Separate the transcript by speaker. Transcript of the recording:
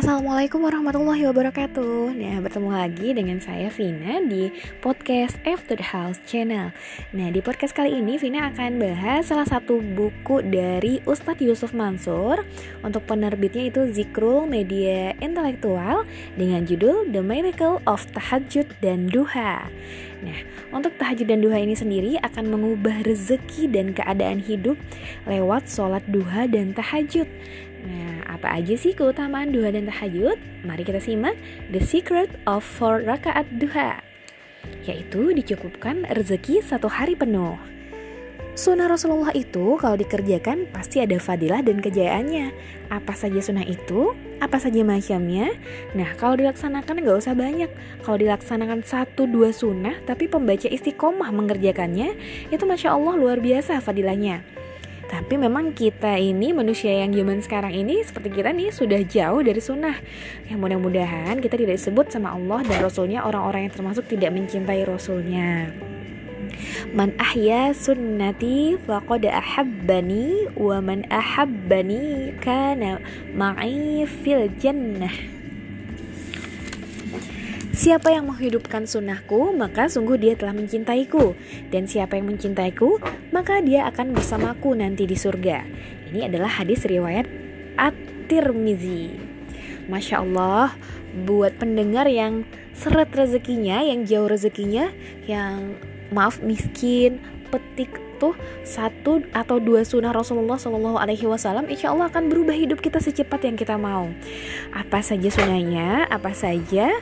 Speaker 1: Assalamualaikum warahmatullahi wabarakatuh. Nah bertemu lagi dengan saya Vina di podcast After the House channel. Nah di podcast kali ini Vina akan bahas salah satu buku dari Ustadz Yusuf Mansur Untuk penerbitnya itu Zikrul Media Intelektual Dengan judul The Miracle of Tahajud dan Duha. Nah, untuk tahajud dan duha ini sendiri akan mengubah rezeki dan keadaan hidup lewat sholat duha dan tahajud. Nah, apa aja sih keutamaan duha dan tahajud? Mari kita simak The Secret of Four Rakaat Duha Yaitu dicukupkan rezeki satu hari penuh Sunnah Rasulullah itu kalau dikerjakan pasti ada fadilah dan kejayaannya Apa saja sunnah itu? Apa saja macamnya? Nah kalau dilaksanakan nggak usah banyak Kalau dilaksanakan satu dua sunnah tapi pembaca istiqomah mengerjakannya Itu Masya Allah luar biasa fadilahnya tapi memang kita ini manusia yang zaman sekarang ini seperti kita nih sudah jauh dari sunnah. Yang mudah-mudahan kita tidak disebut sama Allah dan Rasulnya orang-orang yang termasuk tidak mencintai Rasulnya. Man ahya sunnati faqad ahabbani wa man ahabbani kana ma'i fil jannah. Siapa yang menghidupkan sunnahku, maka sungguh dia telah mencintaiku. Dan siapa yang mencintaiku, maka dia akan bersamaku nanti di surga. Ini adalah hadis riwayat At-Tirmizi. Masya Allah, buat pendengar yang seret rezekinya, yang jauh rezekinya, yang maaf miskin, petik tuh satu atau dua sunnah Rasulullah Shallallahu Alaihi Wasallam, insya Allah akan berubah hidup kita secepat yang kita mau. Apa saja sunnahnya, apa saja